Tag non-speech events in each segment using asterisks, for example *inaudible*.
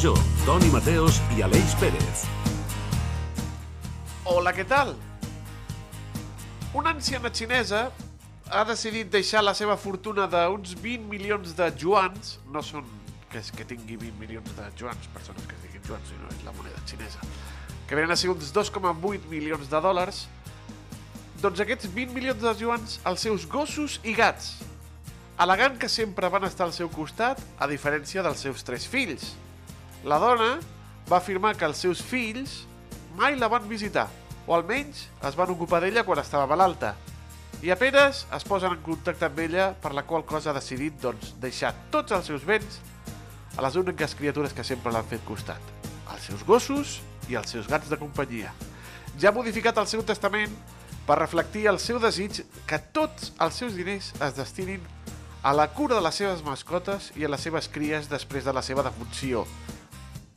Major, Toni Mateos i Aleix Pérez. Hola, què tal? Una anciana xinesa ha decidit deixar la seva fortuna d'uns 20 milions de juans, no són que, és que tingui 20 milions de juans, persones que es diguin juans, sinó és la moneda xinesa, que venen a ser uns 2,8 milions de dòlars, doncs aquests 20 milions de juans als seus gossos i gats, al·legant que sempre van estar al seu costat, a diferència dels seus tres fills. La dona va afirmar que els seus fills mai la van visitar, o almenys es van ocupar d'ella quan estava malalta, i apenes es posen en contacte amb ella, per la qual cosa ha decidit doncs, deixar tots els seus béns a les úniques criatures que sempre l'han fet costat, els seus gossos i els seus gats de companyia. Ja ha modificat el seu testament per reflectir el seu desig que tots els seus diners es destinin a la cura de les seves mascotes i a les seves cries després de la seva defunció.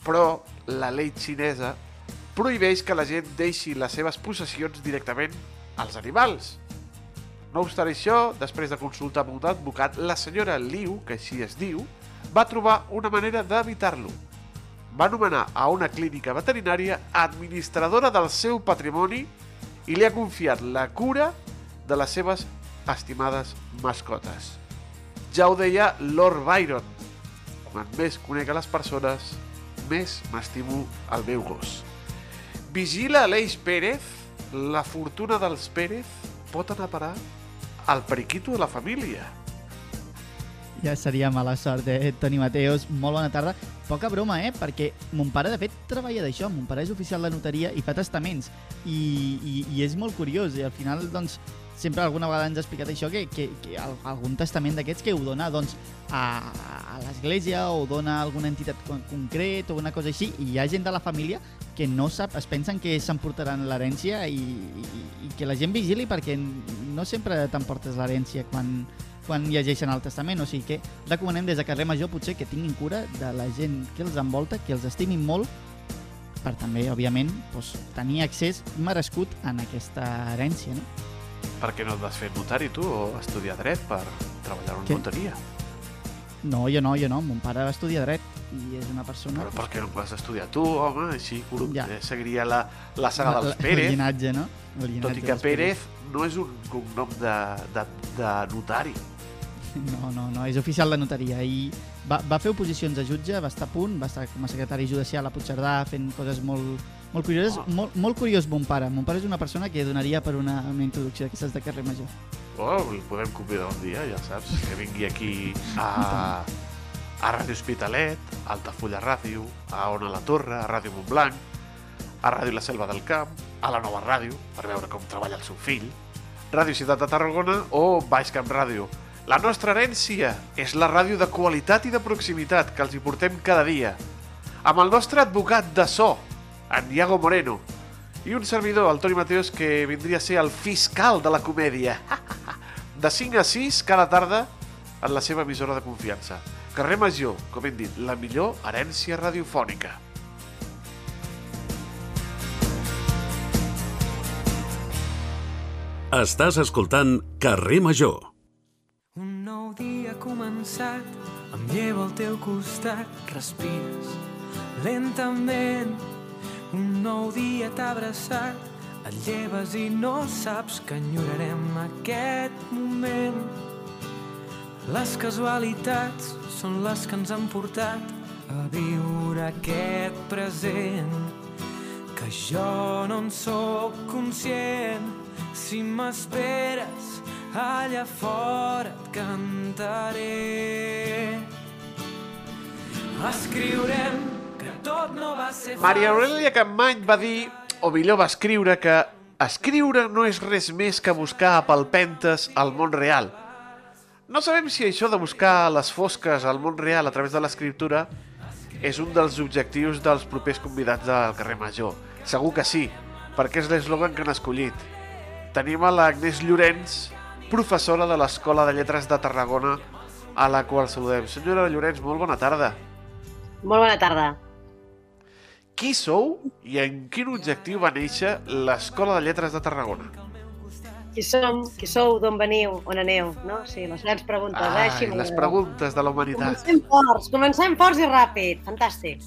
Però la llei xinesa prohibeix que la gent deixi les seves possessions directament als animals. No obstant això, després de consultar amb un advocat, la senyora Liu, que així es diu, va trobar una manera d'evitar-lo. Va anomenar a una clínica veterinària administradora del seu patrimoni i li ha confiat la cura de les seves estimades mascotes. Ja ho deia Lord Byron, quan més conec a les persones, més m'estimo el meu gos. Vigila Aleix Pérez, la fortuna dels Pérez pot anar a parar al periquito de la família. Ja seria mala sort, eh, Toni Mateos. Molt bona tarda. Poca broma, eh? Perquè mon pare, de fet, treballa d'això. Mon pare és oficial de notaria i fa testaments. I, i, i és molt curiós. I al final, doncs, sempre alguna vegada ens ha explicat això, que, que, que algun testament d'aquests que ho dona doncs, a, a l'església o dona a alguna entitat concret o una cosa així, i hi ha gent de la família que no sap, es pensen que s'emportaran l'herència i, i, i que la gent vigili perquè no sempre t'emportes l'herència quan, quan llegeixen el testament, o sigui que recomanem des de carrer Major potser que tinguin cura de la gent que els envolta, que els estimin molt per també, òbviament, doncs, tenir accés merescut en aquesta herència, no? Per què no et vas fer notari tu o estudiar dret per treballar en notaria? No, jo no, jo no. Mon pare va estudiar dret i és una persona... Però per què no vas estudiar tu, home? Així ja. Eh, seguiria la, la saga dels Pérez. El llinatge, no? El llinatge Tot i que Pérez no és un cognom de, de, de notari. No, no, no, és oficial de notaria i va, va fer oposicions a jutge, va estar a punt, va estar com a secretari judicial a Puigcerdà fent coses molt, molt curioses. Oh. Molt, molt curiós mon pare. Mon pare és una persona que donaria per una, una introducció d'aquestes de carrer major. Oh, el podem convidar un dia, ja saps, que vingui aquí a, *laughs* a Ràdio Hospitalet, a Altafulla Ràdio, a Ona la Torre, a Ràdio Montblanc, a Ràdio La Selva del Camp, a la nova ràdio, per veure com treballa el seu fill, Ràdio Ciutat de Tarragona o Baix Camp Ràdio. La nostra herència és la ràdio de qualitat i de proximitat que els hi portem cada dia. Amb el nostre advocat de so, en Diago Moreno, i un servidor, el Toni Mateos, que vindria a ser el fiscal de la comèdia. *laughs* De 5 a 6 cada tarda en la seva emissora de confiança. Carrer Major, com hem dit, la millor herència radiofònica. Estàs escoltant Carrer Major dia ha començat, em llevo al teu costat, respires lentament. Un nou dia t'ha abraçat, et lleves i no saps que enyorarem aquest moment. Les casualitats són les que ens han portat a viure aquest present que jo no en sóc conscient si m'esperes allà fora et cantaré. Escriurem que tot no va ser fàcil. Maria Aurelia Campmany va dir, o millor va escriure, que escriure no és res més que buscar palpentes al món real. No sabem si això de buscar les fosques al món real a través de l'escriptura és un dels objectius dels propers convidats del carrer Major. Segur que sí, perquè és l'eslògan que han escollit. Tenim a l'Agnès Llorenç, professora de l'Escola de Lletres de Tarragona, a la qual saludem. Senyora Llorenç, molt bona tarda. Molt bona tarda. Qui sou i en quin objectiu va néixer l'Escola de Lletres de Tarragona? Qui som, qui sou, d'on veniu, on aneu, no? Sí, les grans preguntes, eh? Ai, Així les preguntes de la humanitat. Comencem forts, comencem forts i ràpid, fantàstic.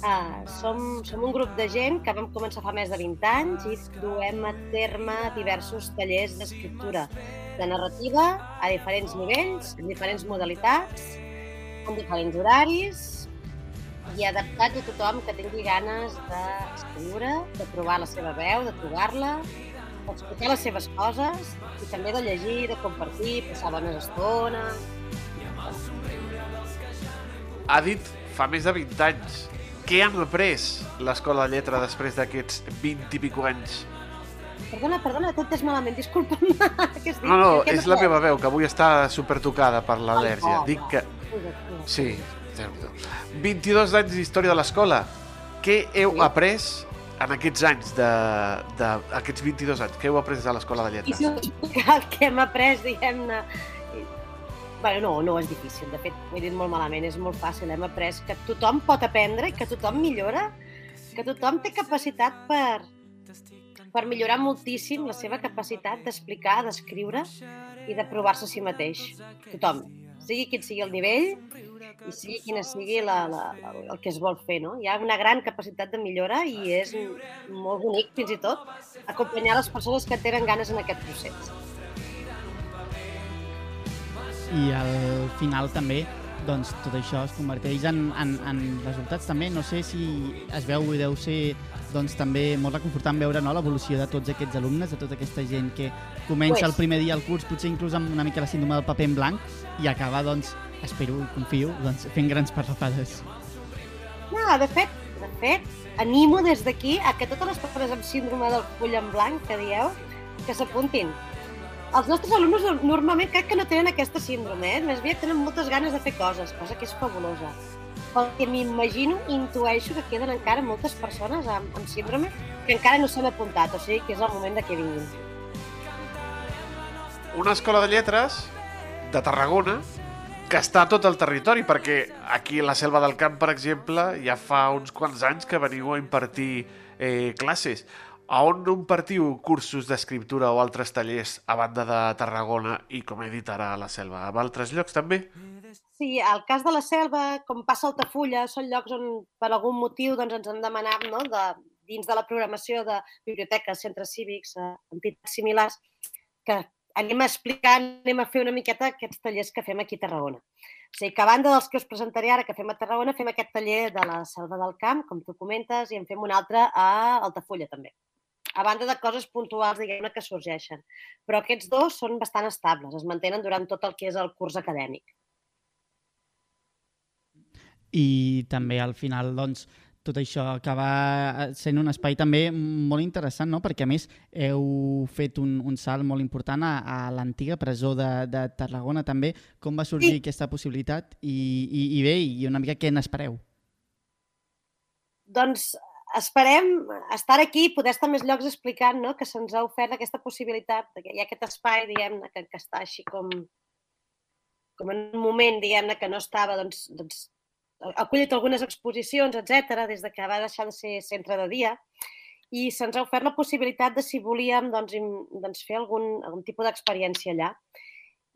Uh, som, som un grup de gent que vam començar fa més de 20 anys i duem a terme diversos tallers d'escriptura, de narrativa a diferents nivells, en diferents modalitats, en diferents horaris i adaptats a tothom que tingui ganes d'escriure, de trobar la seva veu, de trobar-la, d'explicar les seves coses i també de llegir, de compartir, passar bones estones, Ha dit fa més de 20 anys. Què han après l'Escola de Lletra després d'aquests 20 i pico anys? Perdona, perdona, tot és malament, disculpa'm. *laughs* Què has dit? No, no, Què és la meva veu, que avui està supertocada per l'al·lèrgia. Oh, Dic que... Sí, déu 22 anys d'història de l'escola. Què heu Sí. après en aquests anys, de, de, aquests 22 anys? Què heu après de l'Escola de I Lletres? explicar el que hem après, diguem-ne... i- Bueno, no, no és difícil, de fet, ho he dit molt malament, és molt fàcil. Hem après que tothom pot aprendre, i que tothom millora, que tothom té capacitat per, per millorar moltíssim la seva capacitat d'explicar, d'escriure i de provar-se a si mateix. Tothom, sigui quin sigui el nivell i sigui quina sigui la, la, la, el que es vol fer. No? Hi ha una gran capacitat de millora i és molt bonic, fins i tot, acompanyar les persones que tenen ganes en aquest procés. I al final també doncs tot això es converteix en, en, en resultats també, no sé si es veu i deu ser doncs també molt reconfortant veure no, l'evolució de tots aquests alumnes, de tota aquesta gent que comença Pues. el primer dia al curs, potser inclús amb una mica la síndrome del paper en blanc i acaba, doncs, espero i confio, doncs, fent grans parrafades. No, de fet, de fet, animo des d'aquí a que totes les persones amb síndrome del full en blanc que dieu, que s'apuntin. Els nostres alumnes normalment crec que no tenen aquesta síndrome, eh? més aviat tenen moltes ganes de fer coses, cosa que és fabulosa. Pel que m'imagino, intueixo que queden encara moltes persones amb, amb síndrome que encara no s'han apuntat, o sigui que és el moment de que vinguin. Una escola de lletres de Tarragona que està a tot el territori, perquè aquí a la Selva del Camp, per exemple, ja fa uns quants anys que veniu a impartir eh, classes. A on impartiu cursos d'escriptura o altres tallers a banda de Tarragona i, com he dit ara, a la Selva? A altres llocs també? Sí, al cas de la selva, com passa a Altafulla, són llocs on per algun motiu doncs, ens han demanat no, de, dins de la programació de biblioteques, centres cívics, eh, entitats similars, que anem a explicar, anem a fer una miqueta aquests tallers que fem aquí a Tarragona. O sigui que a banda dels que us presentaré ara que fem a Tarragona, fem aquest taller de la Selva del Camp, com tu comentes, i en fem un altre a Altafulla també. A banda de coses puntuals, diguem-ne, que sorgeixen. Però aquests dos són bastant estables, es mantenen durant tot el que és el curs acadèmic. i també al final doncs, tot això acaba sent un espai també molt interessant, no? perquè a més heu fet un, un salt molt important a, a l'antiga presó de, de Tarragona també. Com va sorgir Sí. aquesta possibilitat i, i, i bé, i una mica què n'espereu? Doncs esperem estar aquí i poder estar més llocs explicant no? que se'ns ha ofert aquesta possibilitat, que hi ha aquest espai, diguem-ne, que, que està així com, com en un moment, diguem-ne, que no estava, doncs, doncs ha acollit algunes exposicions, etc des de que va deixar de ser centre de dia, i se'ns ha ofert la possibilitat de, si volíem, doncs, doncs fer algun, algun tipus d'experiència allà.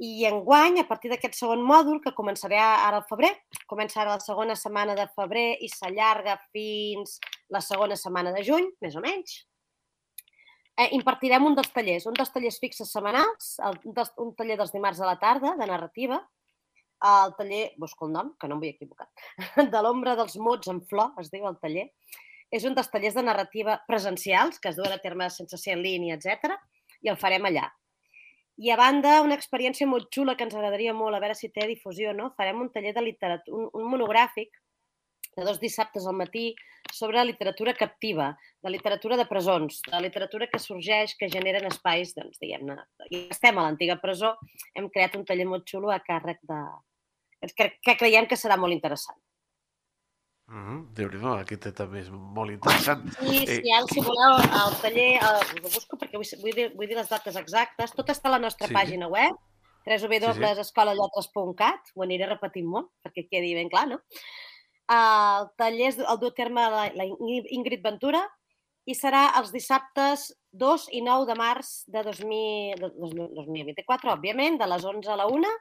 I enguany, a partir d'aquest segon mòdul, que començarà ara al febrer, comença ara la segona setmana de febrer i s'allarga fins la segona setmana de juny, més o menys, eh, impartirem un dels tallers, un dels tallers fixes setmanals, el, un, dels, un taller dels dimarts a la tarda, de narrativa, el taller, busco el nom, que no em vull equivocar, *laughs* de l'ombra dels mots en flor, es diu el taller. És un dels tallers de narrativa presencials, que es duen a terme sense ser en línia, etc. i el farem allà. I a banda, una experiència molt xula que ens agradaria molt, a veure si té difusió, no? farem un taller de literatura, un, un monogràfic de dos dissabtes al matí sobre literatura captiva, de literatura de presons, de literatura que sorgeix, que generen espais, doncs, diguem-ne, i estem a l'antiga presó, hem creat un taller molt xulo a càrrec de... que, que creiem que serà molt interessant. Uh -huh. Déu-n'hi-do, aquest també és molt interessant. I Eh. si, ara, si voleu, el taller, el, ho busco perquè vull, vull, dir, vull dir les dates exactes, tot està a la nostra Sí. pàgina web, www.escolalletres.cat, ho aniré repetint molt perquè quedi ben clar, no? El taller el du a terme la, la Ingrid Ventura i serà els dissabtes 2 i 9 de març de 2000, de 2024, òbviament, de les 11 a la 1,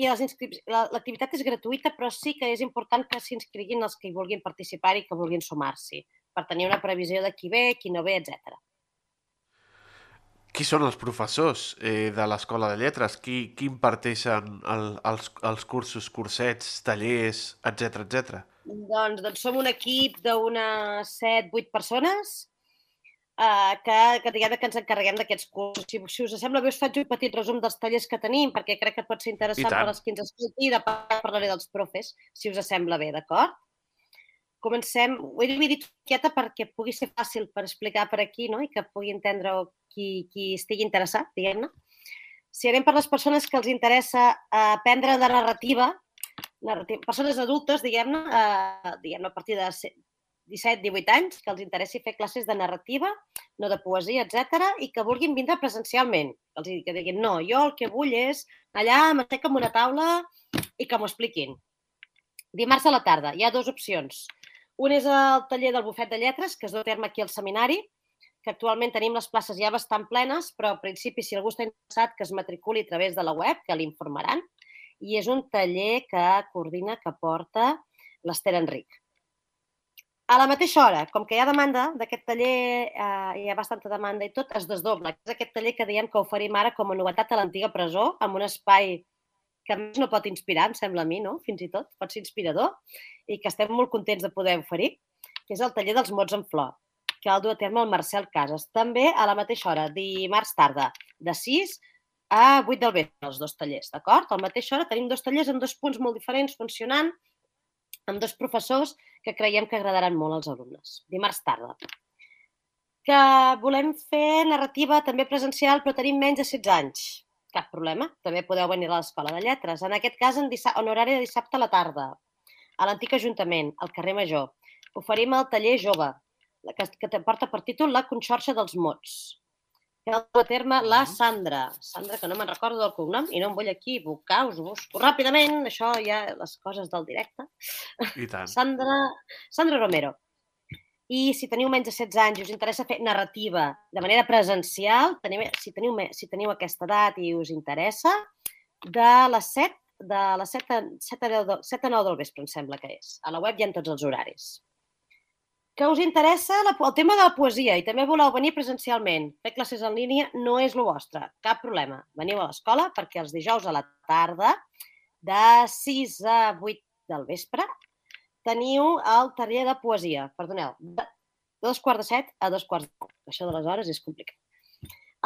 i l'activitat és gratuïta, però sí que és important que s'inscriguin els que hi vulguin participar i que vulguin sumar-s'hi, per tenir una previsió de qui ve, qui no ve, etc. Qui són els professors eh, de l'Escola de Lletres? Qui, qui imparteixen el, els, els cursos, cursets, tallers, etc etc. Doncs, doncs som un equip d'unes 7-8 persones eh, que, que, diguem que ens encarreguem d'aquests cursos. Si, si us sembla bé, us faig un petit resum dels tallers que tenim, perquè crec que pot ser interessant per als qui ens escolti i de parlaré dels profes, si us sembla bé, d'acord? Comencem, ho he dividit miqueta perquè pugui ser fàcil per explicar per aquí no? i que pugui entendre qui, qui estigui interessat, diguem-ne. Si anem per les persones que els interessa eh, aprendre de narrativa, narrativa persones adultes, diguem-ne, eh, diguem a partir de 17-18 anys, que els interessi fer classes de narrativa, no de poesia, etc i que vulguin vindre presencialment. Que els que diguin, no, jo el que vull és allà, m'assec amb una taula i que m'ho expliquin. Dimarts a la tarda hi ha dues opcions. Un és el taller del bufet de lletres, que es du a terme aquí al seminari, que actualment tenim les places ja bastant plenes, però al principi, si algú està interessat, que es matriculi a través de la web, que l'informaran. I és un taller que coordina, que porta l'Ester Enric. A la mateixa hora, com que hi ha demanda d'aquest taller, eh, hi ha bastanta demanda i tot, es desdobla. És aquest taller que diem que oferim ara com a novetat a l'antiga presó, amb un espai que més no pot inspirar, em sembla a mi, no? Fins i tot, pot ser inspirador, i que estem molt contents de poder oferir, que és el taller dels mots en flor, que el du a terme el Marcel Casas. També a la mateixa hora, dimarts tarda, de 6 a 8 del vespre, els dos tallers, d'acord? A la mateixa hora tenim dos tallers amb dos punts molt diferents funcionant, amb dos professors que creiem que agradaran molt als alumnes. Dimarts tarda. Que volem fer narrativa també presencial, però tenim menys de 16 anys. Cap problema, també podeu venir a l'Escola de Lletres. En aquest cas, en, en horari de dissabte a la tarda, a l'antic Ajuntament, al carrer Major. Oferim el taller jove, que, que porta per títol La Conxorxa dels Mots. Que dut a terme la Sandra. Sandra, que no me'n recordo del cognom i no em vull equivocar, us busco ràpidament, això ja les coses del directe. I tant. *laughs* Sandra, Sandra Romero. I si teniu menys de 16 anys i us interessa fer narrativa de manera presencial, teniu, si, teniu, si teniu aquesta edat i us interessa, de les 7, de les 7 a, 7 a, 10, del- 7 a 9 del vespre, em sembla que és. A la web hi ha tots els horaris. Que us interessa la, el tema de la poesia i també voleu venir presencialment, fer classes en línia, no és el vostre, cap problema. Veniu a l'escola perquè els dijous a la tarda, de 6 a 8 del vespre, teniu el taller de poesia, perdoneu, de dos quarts de set a dos quarts de. Això de les hores és complicat.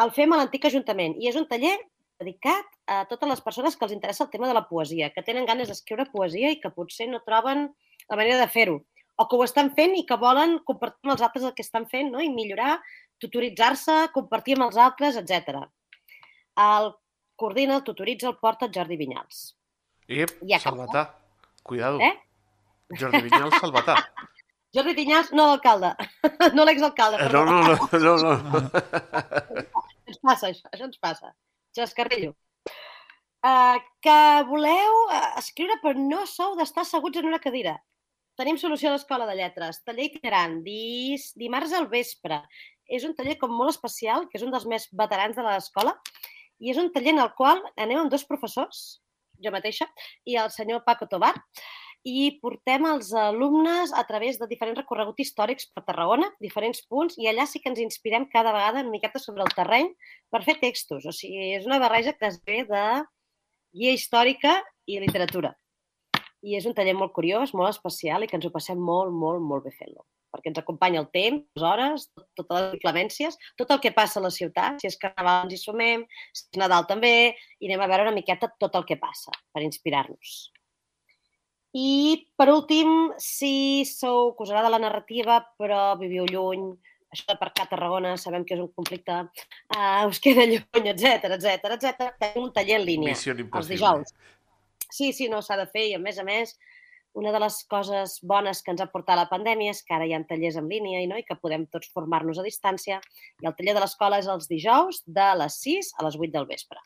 El fem a l'antic Ajuntament i és un taller dedicat a totes les persones que els interessa el tema de la poesia, que tenen ganes d'escriure poesia i que potser no troben la manera de fer-ho, o que ho estan fent i que volen compartir amb els altres el que estan fent no? i millorar, tutoritzar-se, compartir amb els altres, etc. El coordina, el tutoritza, el porta el Jordi Vinyals. Ep, I. Salvatà. Cuidado. Eh? Jordi Vinyal, Salvatà. *laughs* Jordi Vinyals, no l'alcalde, *laughs* no l'exalcalde, Eh. No, no, no, no, no. *laughs* Ens passa això, això ens passa. Xascarrillo. Uh, que voleu uh, escriure però no sou d'estar asseguts en una cadira. Tenim solució a l'Escola de Lletres. Taller itinerant, dis, dimarts al vespre. És un taller com molt especial, que és un dels més veterans de l'escola, i és un taller en el qual anem amb dos professors, jo mateixa, i el senyor Paco Tobar, i portem els alumnes a través de diferents recorreguts històrics per Tarragona, diferents punts, i allà sí que ens inspirem cada vegada una miqueta sobre el terreny per fer textos. O sigui, és una barreja que es ve de guia històrica i literatura. I és un taller molt curiós, molt especial i que ens ho passem molt, molt, molt bé fent-lo. Perquè ens acompanya el temps, les hores, tot, totes les inclemències, tot el que passa a la ciutat. Si és carnaval ens hi sumem, si és Nadal també, i anem a veure una miqueta tot el que passa per inspirar-nos. I, per últim, si sou, que us agrada la narrativa, però viviu lluny, això d'aparcar a Tarragona sabem que és un conflicte, uh, us queda lluny, etc etc etc. tenim un taller en línia, els dijous. Sí, sí, no s'ha de fer i, a més a més, una de les coses bones que ens ha portat la pandèmia és que ara hi ha tallers en línia i, no? i que podem tots formar-nos a distància. I el taller de l'escola és els dijous de les 6 a les 8 del vespre.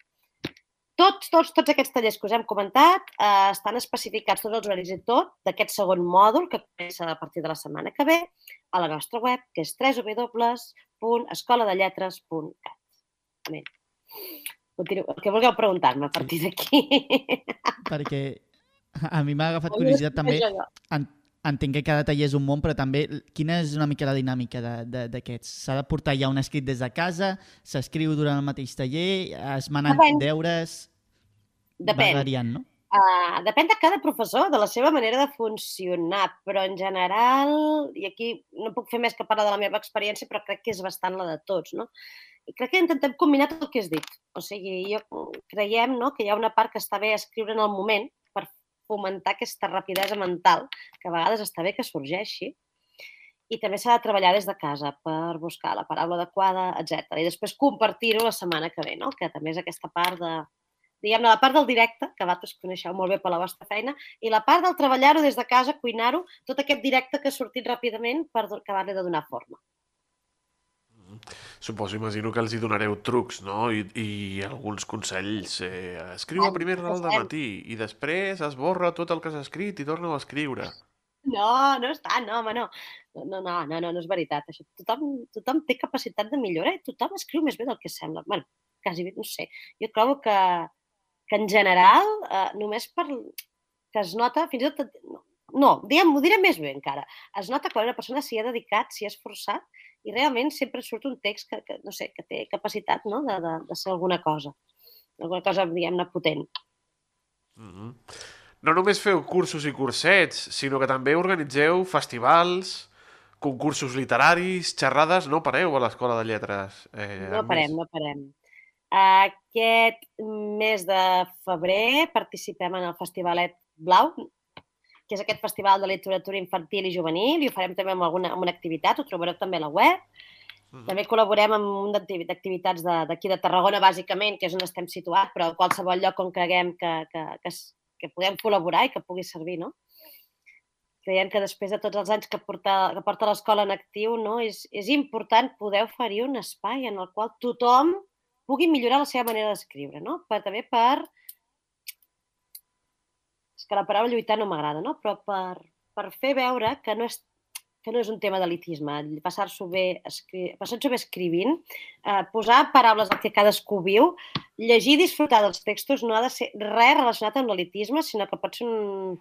tots, tots, tots aquests tallers que us hem comentat eh, estan especificats tots els horaris i tot d'aquest segon mòdul que comença a partir de la setmana que ve a la nostra web, que és www.escoladelletres.cat. Continuo. El que vulgueu preguntar-me a partir d'aquí. *laughs* Perquè a mi m'ha agafat curiositat també. En, entenc que cada taller és un món, però també quina és una mica la dinàmica d'aquests? S'ha de portar ja un escrit des de casa, s'escriu durant el mateix taller, es manen Depèn. deures... Depèn. Va variant, no? Uh, depèn de cada professor, de la seva manera de funcionar, però en general, i aquí no puc fer més que parlar de la meva experiència, però crec que és bastant la de tots, no? I crec que intentem combinar tot el que has dit. O sigui, jo creiem no, que hi ha una part que està bé escriure en el moment per fomentar aquesta rapidesa mental, que a vegades està bé que sorgeixi, i també s'ha de treballar des de casa per buscar la paraula adequada, etc. I després compartir-ho la setmana que ve, no? que també és aquesta part de, diguem-ne, la part del directe, que vosaltres coneixeu molt bé per la vostra feina, i la part del treballar-ho des de casa, cuinar-ho, tot aquest directe que ha sortit ràpidament per acabar-li de donar forma. Suposo, imagino que els hi donareu trucs, no? I, i alguns consells. Eh, escriu a Ah, primera hora del fem. matí i després esborra tot el que has escrit i torna a escriure. No, no tant, no, home, no. No, no, no, no, no, no és veritat. Això. Tothom, tothom té capacitat de millorar i tothom escriu més bé del que sembla. bueno, quasi bé, no sé. Jo trobo que, que en general, eh, només per que es nota, fins i tot, no, no diguem, ho diré més bé encara, es nota quan una persona s'hi ha dedicat, s'hi ha esforçat i realment sempre surt un text que, que no sé, que té capacitat no? de, de, de ser alguna cosa, alguna cosa, diguem-ne, potent. Mm -hmm. No només feu cursos i cursets, sinó que també organitzeu festivals, concursos literaris, xerrades, no pareu a l'Escola de Lletres. Eh, No parem, no parem. Aquest mes de febrer participem en el Festivalet Blau, que és aquest festival de literatura infantil i juvenil, i ho farem també amb, alguna, amb una activitat, ho trobareu també a la web. Mhm. També col·laborem amb un d'activi- d'activitats d'aquí de, de Tarragona, bàsicament, que és on estem situats, però a qualsevol lloc on creguem que, que, que, que puguem col·laborar i que pugui servir, no? Creiem que després de tots els anys que porta, que porta l'escola en actiu, no, és, és important poder oferir un espai en el qual tothom pugui millorar la seva manera d'escriure, no? Per, també per... Que la paraula lluitar no m'agrada, no? Però per, per fer veure que no és que no és un tema d'elitisme, passar-s'ho bé, escri... passar bé escrivint, eh, posar paraules al que cadascú viu, llegir i disfrutar dels textos no ha de ser res relacionat amb l'elitisme, sinó que pot ser un,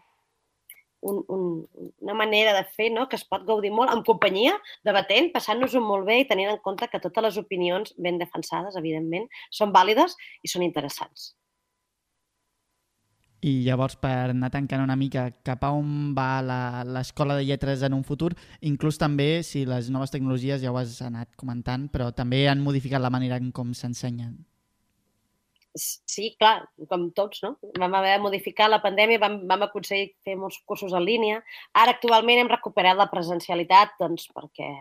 un, un, una manera de fer no? que es pot gaudir molt en companyia, debatent, passant-nos-ho molt bé i tenint en compte que totes les opinions ben defensades, evidentment, són vàlides i són interessants. I llavors, per anar tancant una mica cap a on va la- l'escola de lletres en un futur, inclús també, si les noves tecnologies ja ho has anat comentant, però també han modificat la manera en com s'ensenyen. Sí, clar, com tots, no? Vam haver de modificar la pandèmia, vam, vam aconseguir fer molts cursos en línia. Ara, actualment, hem recuperat la presencialitat, doncs, perquè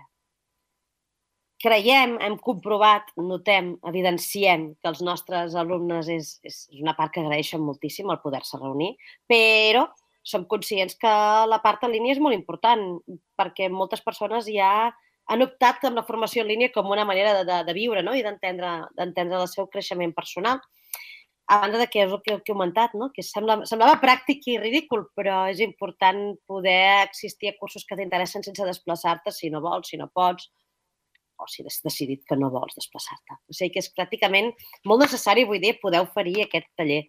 creiem, hem comprovat, notem, evidenciem que els nostres alumnes és, és una part que agraeixen moltíssim el poder-se reunir, però som conscients que la part en línia és molt important, perquè moltes persones ja han optat amb la formació en línia com una manera de, de, de viure no? i d'entendre el seu creixement personal. A banda de que és el que, el que he comentat, no? que sembla, semblava pràctic i ridícul, però és important poder existir a cursos que t'interessen sense desplaçar-te, si no vols, si no pots, o si has decidit que no vols desplaçar-te. O sigui que és pràcticament molt necessari, vull dir, poder oferir aquest taller.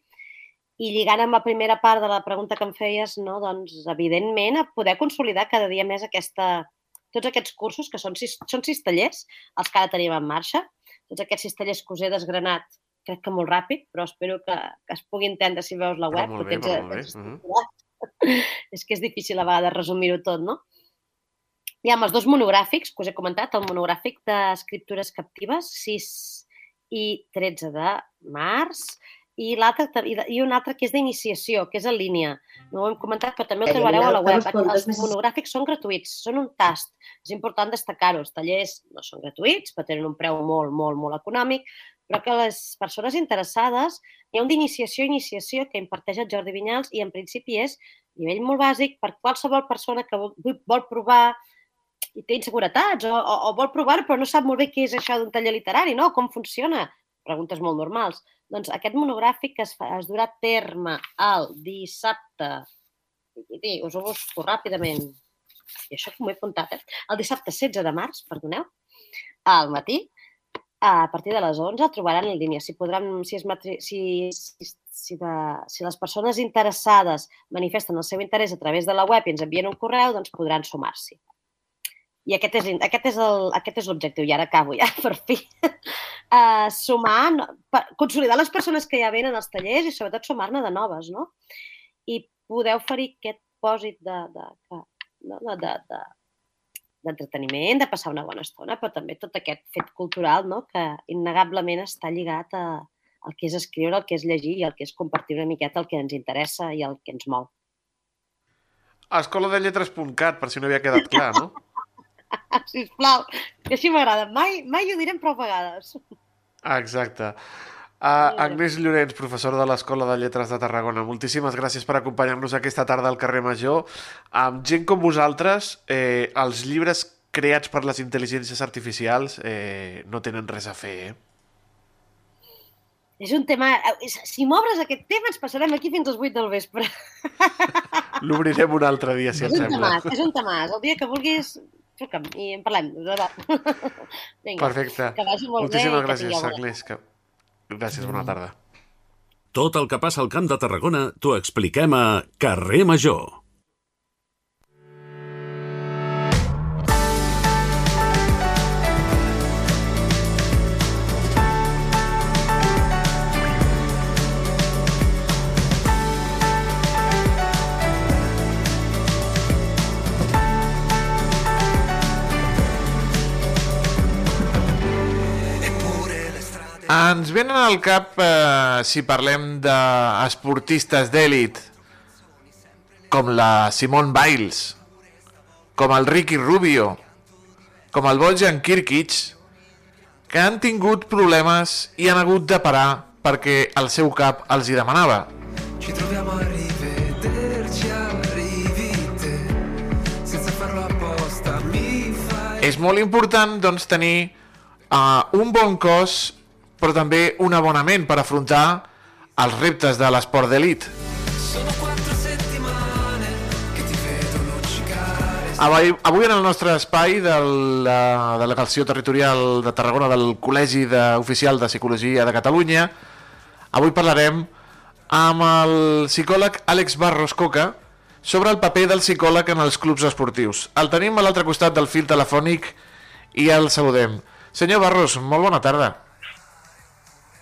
I lligant amb la primera part de la pregunta que em feies, no, doncs, evidentment, a poder consolidar cada dia més aquesta, tots aquests cursos, que són sis, són sis tallers, els que ara tenim en marxa, tots aquests sis tallers que us he desgranat, crec que molt ràpid, però espero que, que es pugui entendre si veus la Però web. molt que bé, tens- però molt bé. Mhm. estructurat. *laughs* És que és difícil a vegades resumir-ho tot, no? Hi ha els dos monogràfics que us he comentat, el monogràfic d'escriptures captives, 6 i 13 de març, i, i un altre que és d'iniciació, que és en línia. No ho hem comentat, però també Ai, trobareu a la web. Els monogràfics són gratuïts, són un tast. És important destacar-ho. Els tallers no són gratuïts, però tenen un preu molt, molt, molt econòmic, però que les persones interessades, hi ha un d'iniciació, iniciació, que imparteix el Jordi Vinyals i en principi és nivell molt bàsic per qualsevol persona que vol, vol provar i té inseguretats o, o, o vol provar però no sap molt bé què és això d'un taller literari, no? Com funciona? Preguntes molt normals. Doncs aquest monogràfic que es, fa, es durà a terme el dissabte, us ho busco ràpidament, i això que m'ho he apuntat, eh? el dissabte 16 de març, perdoneu, al matí, a partir de les 11 el trobaran en línia. Si, podran, si, es matri... si, si, si, de, si les persones interessades manifesten el seu interès a través de la web i ens envien un correu, doncs podran sumar-s'hi. I aquest és, aquest és el- aquest és l'objectiu. I ara acabo ja, *laughs* per fi. Uh, sumar, per, consolidar les persones que ja venen als tallers i sobretot sumar-ne de noves, no? I poder oferir aquest pòsit de, de, de, de, de, de, d'entreteniment, de passar una bona estona, però també tot aquest fet cultural no? que innegablement està lligat a, al que és escriure, al que és llegir i al que és compartir una miqueta el que ens interessa i el que ens mou. Escola de lletres.cat, per si no havia quedat clar, no? *laughs* Sisplau, que així m'agrada. Mai, mai ho direm prou vegades. Exacte. Uh, Agnès Llorenç, professora de l'Escola de Lletres de Tarragona, moltíssimes gràcies per acompanyar-nos aquesta tarda al carrer Major. Amb gent com vosaltres, eh, els llibres creats per les intel·ligències artificials eh, no tenen res a fer, eh? És un tema... eh, Si m'obres aquest tema ens passarem aquí fins als 8 del vespre. L'obrirem un altre dia, si és et un sembla. temàs, és un temàs. El dia que vulguis, truca'm i en parlem. de debò. *laughs* Vinga, Perfecte. que vagi molt Moltíssimes bé gràcies, Agnès. Que... Gràcies, bona tarda. Tot el que passa al Camp de Tarragona t'ho expliquem a Carrer Major. Ens venen al cap, eh, si parlem d'esportistes d'èlit, com la Simone Biles, com el Ricky Rubio, com el Bojan Kirkic, que han tingut problemes i han hagut de parar perquè el seu cap els hi demanava. Ci troviamo a rivederci al rivite Senza farlo apposta mi fai És molt important, doncs, tenir uh, un bon cos, però també un bona ment per afrontar els reptes de l'esport d'elit. Avui, avui en el nostre espai de la Delegació Territorial de Tarragona del Col·legi de, Oficial de Psicologia de Catalunya, avui parlarem amb el psicòleg Àlex Barros Coca sobre el paper del psicòleg en els clubs esportius. El tenim a l'altre costat del fil telefònic i el saludem. Senyor Barros, molt bona tarda.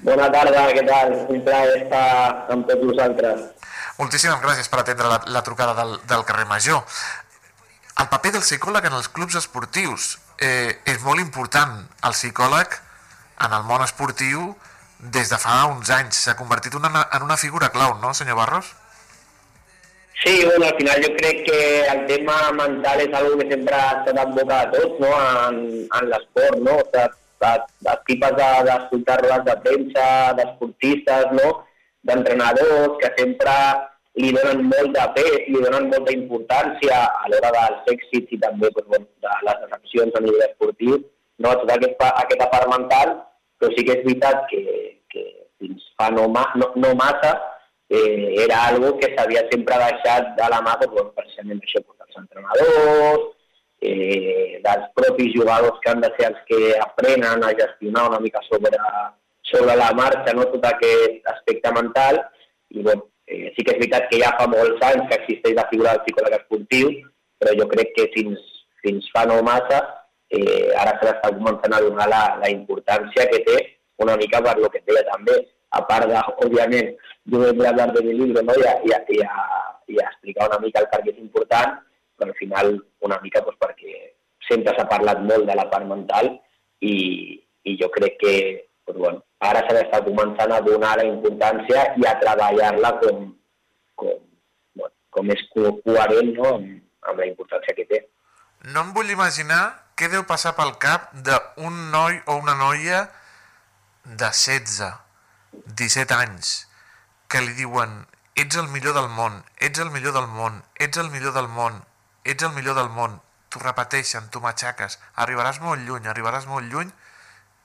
Bona tarda, què tal? Un plaer estar amb tots vosaltres. Moltíssimes gràcies per atendre la, la trucada del, del carrer Major. El paper del psicòleg en els clubs esportius eh, és molt important. El psicòleg en el món esportiu des de fa uns anys s'ha convertit una, en una figura clau, no, senyor Barros? Sí, bueno, al final jo crec que el tema mental és algo que sempre s'ha d'envocar a tots, no?, en, en l'esport, no? O sigui, tipes de- d'escoltar rodes de premsa, d'esportistes, no?, d'entrenadors, que sempre li donen molt de pes, li donen molta importància a l'hora dels èxits i també doncs, bueno, de les decepcions a nivell esportiu, no? tota aquest, pa- aquesta part mental, però sí que és veritat que, que fins fa no, ma, no, no massa eh, era algo que s'havia sempre deixat de la mà doncs, bueno, precisament això, doncs, dels entrenadors, eh, dels propis jugadors que han de ser els que aprenen a gestionar una mica sobre, sobre la marxa no? tot aquest aspecte mental i bueno, eh, sí que és veritat que ja fa molts anys que existeix la figura del psicòleg esportiu, però jo crec que fins, fins fa no massa eh, ara se l'està començant a donar la, la importància que té una mica per lo que deia també, a part de, òbviament, jo he hablar de mi libro no? I, a, i, a, i, a, i a explicar una mica el per és important, al final una mica doncs, perquè sempre s'ha parlat molt de la part mental i, i jo crec que doncs, bueno, ara s'ha d'estar començant a donar la importància i a treballar-la com, com, bueno, com és co coherent no? amb, amb la importància que té. No em vull imaginar què deu passar pel cap d'un noi o una noia de 16, 17 anys, que li diuen ets el millor del món, ets el millor del món, ets el millor del món, ets el millor del món, t'ho repeteixen, t'ho matxaques, arribaràs molt lluny, arribaràs molt lluny,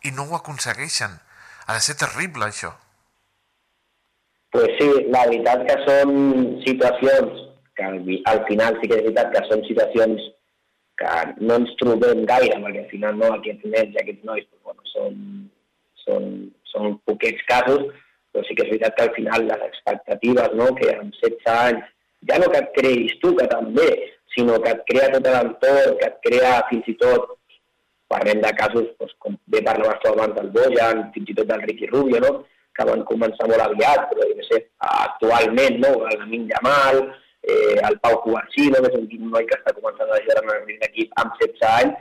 i no ho aconsegueixen. Ha de ser terrible, això. pues sí, la veritat que són situacions que al, al final sí que és veritat que són situacions que no ens trobem gaire, perquè al final no, aquests nens i aquests nois doncs, bueno, són, són, són poquets casos, però sí que és veritat que al final les expectatives, no? que amb 16 anys, ja no que et creïs tu, que també, sinó que et crea tot l'entorn, que et crea fins i tot, parlem de casos, doncs, com bé parlaves tu abans del Bojan, fins i tot del Ricky Rubio, no? que van començar molt aviat, però jo sé, actualment, no? el Lamin Jamal, eh, el Pau Covarsí, no? que és un noi que està començant a jugar en l'equip amb 16 anys,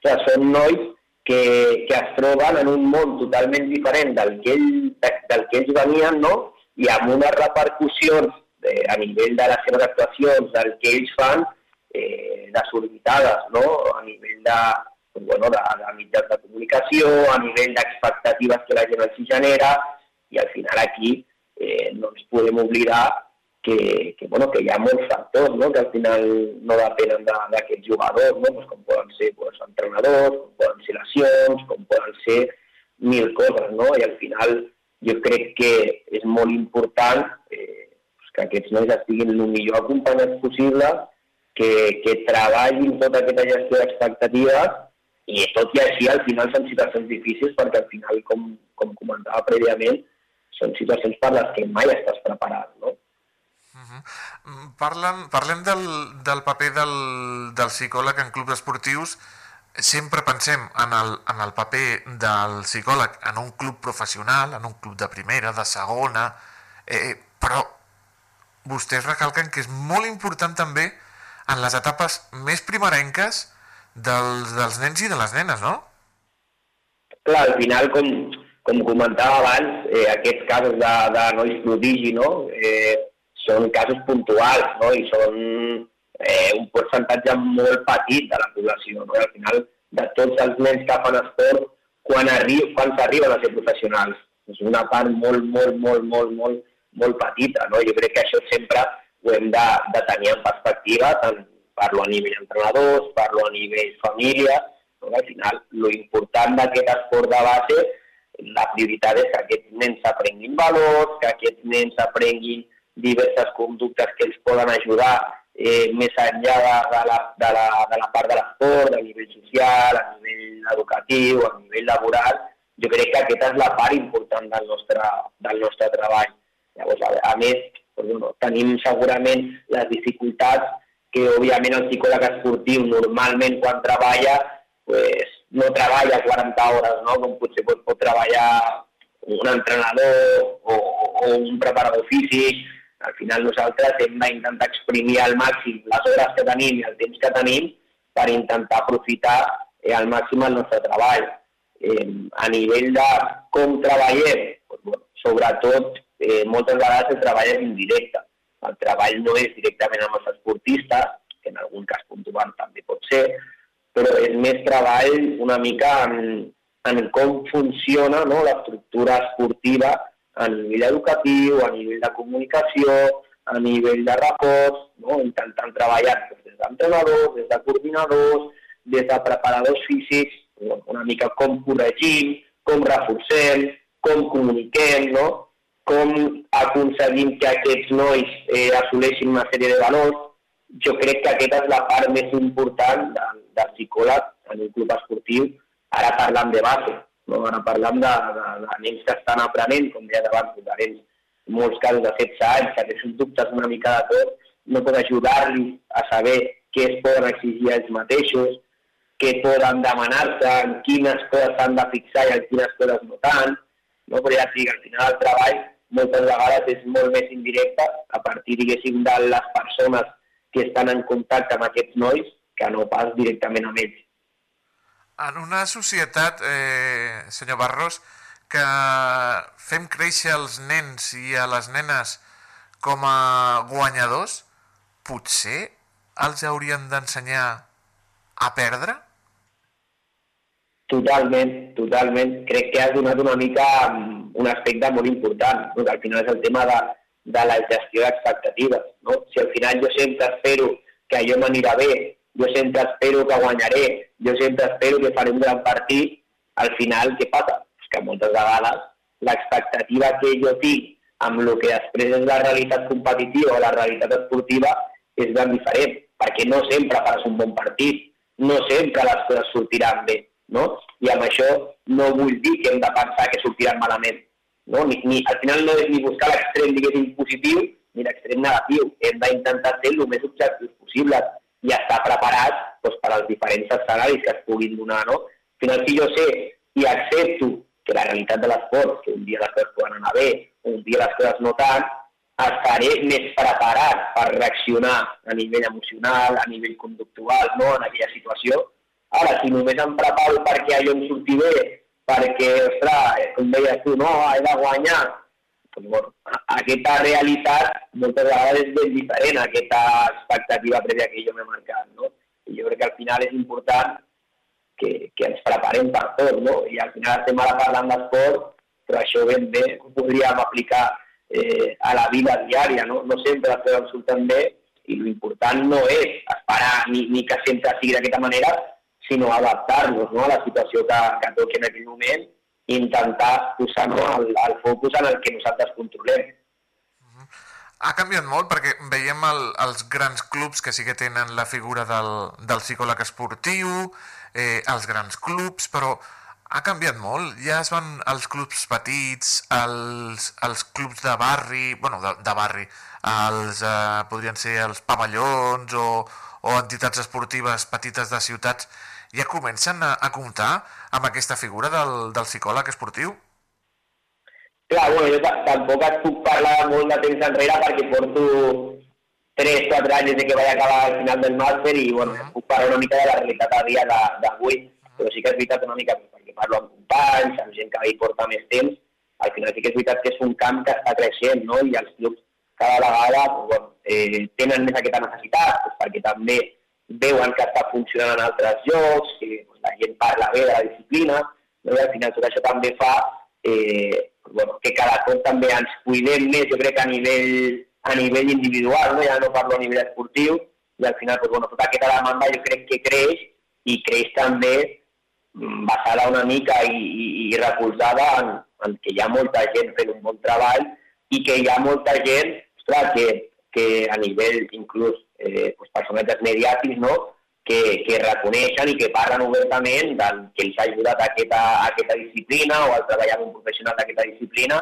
o sigui, són nois que, que es troben en un món totalment diferent del que, ell, del que ells venien, no? i amb unes repercussions eh, a nivell de les seves actuacions, del que ells fan, eh, desorbitades, no? a nivell de, bueno, de, de mitjans de comunicació, a nivell d'expectatives que la gent els genera, i al final aquí eh, no ens podem oblidar que, que, bueno, que hi ha molts factors no? que al final no depenen d'aquests jugadors, no? pues com poden ser pues, entrenadors, com poden ser lesions, com poden ser mil coses, no? i al final jo crec que és molt important eh, que aquests nois estiguin el millor acompanyats possible, que, que treballin tota aquesta gestió d'expectatives i tot i així al final són situacions difícils perquè al final, com, com comentava prèviament, són situacions per les que mai estàs preparat, no? -huh. Parlen, parlem del, del paper del, del psicòleg en clubs esportius. Sempre pensem en el, en el paper del psicòleg en un club professional, en un club de primera, de segona, eh, però vostès recalquen que és molt important també en les etapes més primerenques dels, dels nens i de les nenes, no? Clar, al final, com, com comentava abans, eh, aquests casos de, de nois prodigi, no? Eh, són casos puntuals no? i són eh, un percentatge molt petit de la població. No? Al final, de tots els nens que fan esport, quan, arri quan s'arriben a ser professionals, és una part molt, molt, molt, molt, molt, molt petita. No? Jo crec que això sempre ho hem de, de tenir en perspectiva, tant parlo a nivell entrenadors, parlo a nivell família, no? al final, lo important d'aquest esport de base, la prioritat és que aquests nens aprenguin valors, que aquests nens aprenguin diverses conductes que els poden ajudar eh, més enllà de, de, la, de, la, de la part de l'esport, a nivell social, a nivell educatiu, a nivell laboral. Jo crec que aquesta és la part important del nostre, del nostre treball. Llavors, a, a més, doncs, tenim segurament les dificultats que, òbviament, el psicòleg esportiu normalment quan treballa pues, no treballa 40 hores, no? com potser pot, pot treballar un entrenador o, o un preparador físic al final nosaltres hem d'intentar exprimir al màxim les hores que tenim i el temps que tenim per intentar aprofitar eh, al màxim el nostre treball. Eh, a nivell de com treballem, doncs, bueno, sobretot eh, moltes vegades el treball és indirecte. El treball no és directament amb els esportistes, que en algun cas puntual també pot ser, però és més treball una mica en, en com funciona no, l'estructura esportiva a nivell educatiu, a nivell de comunicació, a nivell de reforç, no? intentant treballar doncs, des d'entrenadors, des de coordinadors, des de preparadors físics, una mica com corregim, com reforcem, com comuniquem, no? Com aconseguim que aquests nois eh, assoleixin una sèrie de valors. Jo crec que aquesta és la part més important del, del psicòleg en un club esportiu, ara parlant de base. No? Ara parlam de, de, de nens que estan aprenent, com deia abans, de nens molts casos de 16 anys, que tenen dubtes una mica de tot, no pot ajudar-los a saber què es poden exigir ells mateixos, què poden demanar-se, en quines coses s'han de fixar i en quines coses no tant, no? però ja sí, al final el treball moltes vegades és molt més indirecte a partir, diguéssim, de les persones que estan en contacte amb aquests nois que no pas directament amb ells. En una societat, eh, senyor Barros, que fem créixer els nens i a les nenes com a guanyadors, potser els haurien d'ensenyar a perdre? Totalment, totalment. Crec que has donat una mica mm, un aspecte molt important, no? que al final és el tema de, de la gestió d'expectatives. No? Si al final jo sempre espero que allò m'anirà bé jo sempre espero que guanyaré, jo sempre espero que faré un gran partit, al final què passa? És que moltes vegades l'expectativa que jo tinc amb el que després és la realitat competitiva o la realitat esportiva és ben diferent, perquè no sempre faràs un bon partit, no sempre les coses sortiran bé, no? I amb això no vull dir que hem de pensar que sortiran malament, no? Ni, ni, al final no és ni buscar l'extrem, diguéssim, positiu, ni l'extrem negatiu. Hem d'intentar ser el més objectius possibles i estar preparats doncs, per als diferents escenaris que es puguin donar, no? Al final, si jo sé i accepto que la realitat de l'esport, que un dia les coses poden anar bé, un dia les coses no tant, estaré més preparat per reaccionar a nivell emocional, a nivell conductual, no?, en aquella situació. Ara, si només em preparo perquè allò em surti bé, perquè, ostres, com deies tu, no, he de guanyar, doncs, bueno, aquesta realitat moltes vegades és ben diferent a aquesta expectativa prèvia que jo m'he marcat, no? I jo crec que al final és important que, que ens preparem per tot, no? I al final estem ara parlant d'esport, però això ben bé ho podríem aplicar eh, a la vida diària, no? No sempre les coses surten bé i l'important no és esperar ni, ni que sempre sigui d'aquesta manera, sinó adaptar-nos no? a la situació que, que toqui en aquell moment i intentar posar no, el, el focus en el que nosaltres controlem. Ha canviat molt perquè veiem el, els grans clubs que sí que tenen la figura del, del psicòleg esportiu, eh, els grans clubs, però ha canviat molt. Ja es van els clubs petits, els, els clubs de barri, bueno, de, de barri, els, eh, podrien ser els pavellons o, o entitats esportives petites de ciutats, ja comencen a, a comptar amb aquesta figura del, del psicòleg esportiu? Clar, bueno, jo tampoc et puc parlar molt de temps enrere perquè porto 3-4 anys des de que vaig acabar al final del màster i bueno, puc parlar una mica de la realitat a dia d'avui, però sí que és veritat una mica perquè parlo amb companys, amb gent que hi porta més temps, al final sí que és veritat que és un camp que està creixent, no? I els clubs cada vegada pues, bueno, eh, tenen més aquesta necessitat, pues, perquè també veuen que està funcionant en altres llocs, que la gent parla bé de la disciplina, no? i al final tot això també fa eh, bueno, que cada cop també ens cuidem més, jo crec a nivell a nivell individual, no? ja no parlo a nivell esportiu, i al final pues, bueno, tota aquesta demanda jo crec que creix i creix també mm, basada una mica i, i, i recolzada en, en que hi ha molta gent fent un bon treball i que hi ha molta gent ostres, que, que a nivell inclús eh, pues, personatges mediàtics no? que, que reconeixen i que parlen obertament del que els ha ajudat a aquesta, a aquesta disciplina o al treballar amb un professional d'aquesta disciplina.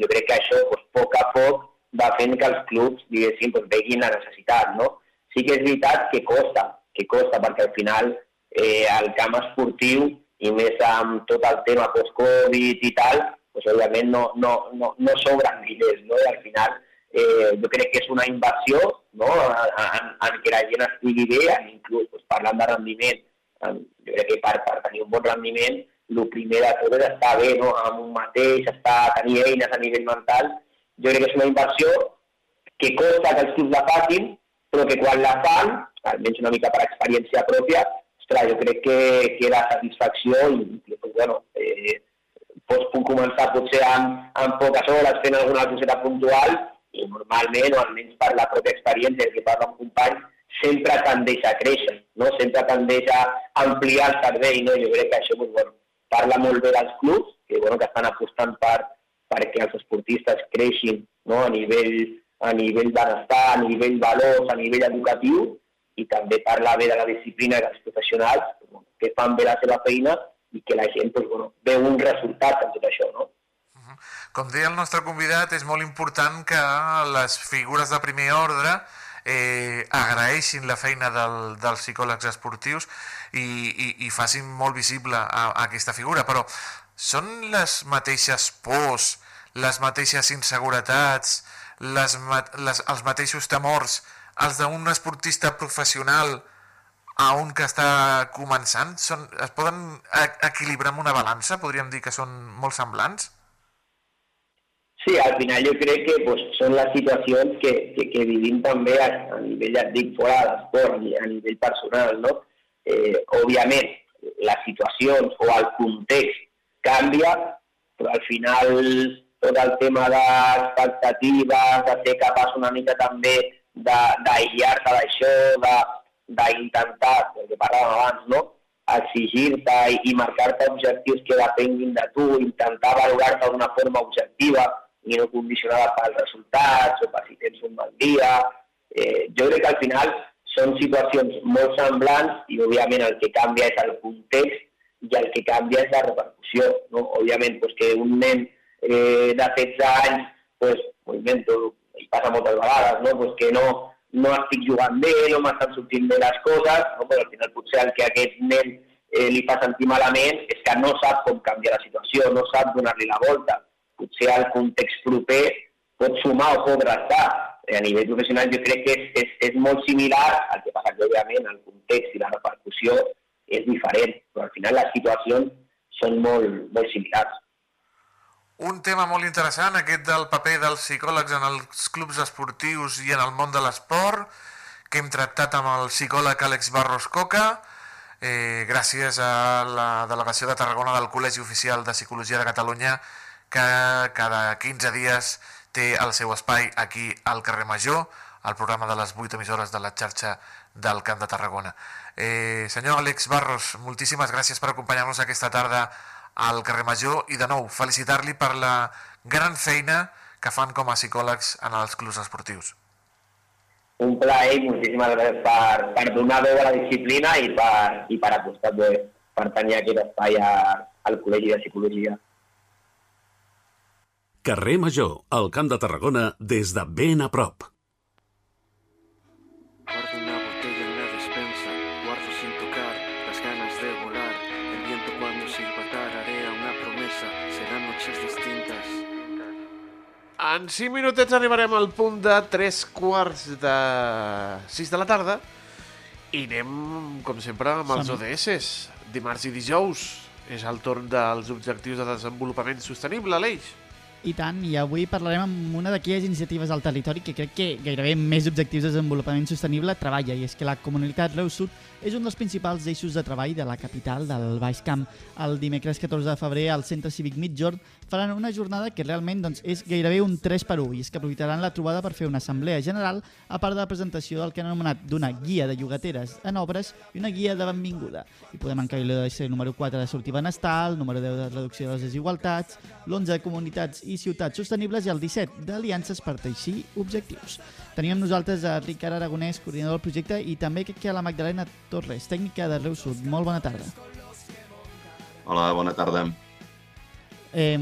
Jo crec que això, pues, a poc a poc, va fent que els clubs, diguéssim, doncs, veguin la necessitat, no? Sí que és veritat que costa, que costa, perquè al final eh, el camp esportiu, i més amb tot el tema post-Covid i tal, doncs, òbviament no, no, no, no sobren diners, no? I al final eh, jo crec que és una inversió no? en, en que la gent estigui bé, en inclús doncs, parlant de rendiment, en, jo crec que per, per tenir un bon rendiment, el primer de tot és estar bé no? amb un mateix, estar, tenir eines a nivell mental jo crec que és una inversió que costa que els clubs la facin, però que quan la fan, almenys una mica per experiència pròpia, ostres, jo crec que queda satisfacció i, doncs, bueno, eh, pots puc començar potser amb, amb poques hores fent alguna coseta puntual i normalment, o almenys per la pròpia experiència que parla amb companys, sempre tendeix a créixer, no? sempre tendeix a ampliar el servei. No? Jo crec que això doncs, bueno, parla molt bé dels clubs, que, bueno, que estan apostant per, perquè els esportistes creixin no? a nivell a nivell benestar, a nivell valors, a nivell educatiu, i també parlar bé de la disciplina dels professionals que fan bé la seva feina i que la gent doncs, bueno, veu un resultat en tot això. No? Com deia el nostre convidat, és molt important que les figures de primer ordre eh, agraeixin la feina del, dels psicòlegs esportius i, i, i facin molt visible a, a aquesta figura, però són les mateixes pors, les mateixes inseguretats, les, les, els mateixos temors, els d'un esportista professional a un que està començant? Són, es poden equilibrar amb una balança? Podríem dir que són molt semblants? Sí, al final jo crec que pues, són les situacions que, que, que vivim també a, a nivell, ja dic, fora de l'esport, a nivell personal, no? Eh, òbviament, les situacions o el context canvia, però al final tot el tema d'expectatives, de ser capaç una mica també d'aïllar-te d'això, d'intentar, el que parlàvem abans, no? exigir-te i, i marcar-te objectius que depenguin de tu, intentar valorar-te d'una forma objectiva, i no condicionada pels resultats o per si tens un mal dia. Eh, jo crec que al final són situacions molt semblants i, òbviament, el que canvia és el context i el que canvia és la repercussió. No? Òbviament, pues, que un nen eh, de 16 anys, pues, ho i passa moltes vegades, no? pues, que no, no estic jugant bé, no m'estan sortint bé les coses, no? però al final potser el que aquest nen eh, li fa sentir malament és que no sap com canviar la situació, no sap donar-li la volta. Potser el context proper pot sumar o pot restar a nivell professional jo crec que és, és, és molt similar, el que passa que òbviament el context i la repercussió és diferent, però al final les situacions són molt, molt similars. Un tema molt interessant, aquest del paper dels psicòlegs en els clubs esportius i en el món de l'esport, que hem tractat amb el psicòleg Àlex Barros Coca, eh, gràcies a la delegació de Tarragona del Col·legi Oficial de Psicologia de Catalunya, que cada 15 dies té el seu espai aquí al carrer Major, al programa de les 8 emissores de la xarxa del Camp de Tarragona. Eh, senyor Àlex Barros, moltíssimes gràcies per acompanyar-nos aquesta tarda al carrer Major i de nou felicitar-li per la gran feina que fan com a psicòlegs en els clubs esportius. Un plaer i moltíssimes gràcies per, per donar veu a la disciplina i per, i per apostar per tenir aquest espai a, al Col·legi de Psicologia. Carrer Major, al Camp de Tarragona, des de ben a prop. Guardo una botella en la despensa, guardo sin tocar las ganas de volar. El viento cuando silbatar haré una promesa, serán noches distintas. En 5 minutets arribarem al punt de 3 quarts de 6 de la tarda i anem, com sempre, amb els ODS. Dimarts i dijous és el torn dels objectius de desenvolupament sostenible, l'Eix. I tant, i avui parlarem amb una d'aquelles iniciatives al territori que crec que gairebé més objectius de desenvolupament sostenible treballa, i és que la comunitat Reus Sud és un dels principals eixos de treball de la capital del Baix Camp. El dimecres 14 de febrer al Centre Cívic Mitjorn faran una jornada que realment doncs, és gairebé un 3 per 1 i és que aprofitaran la trobada per fer una assemblea general a part de la presentació del que han anomenat d'una guia de llogateres en obres i una guia de benvinguda. I podem encarir l'ODC número 4 de sortir benestar, el número 10 de reducció de les desigualtats, l'11 de comunitats i ciutats sostenibles i el 17 d'aliances per teixir objectius. Tenim amb nosaltres a Ricard Aragonès, coordinador del projecte, i també que a la Magdalena Torres, tècnica de Reus Sud. Molt bona tarda. Hola, bona tarda. Eh,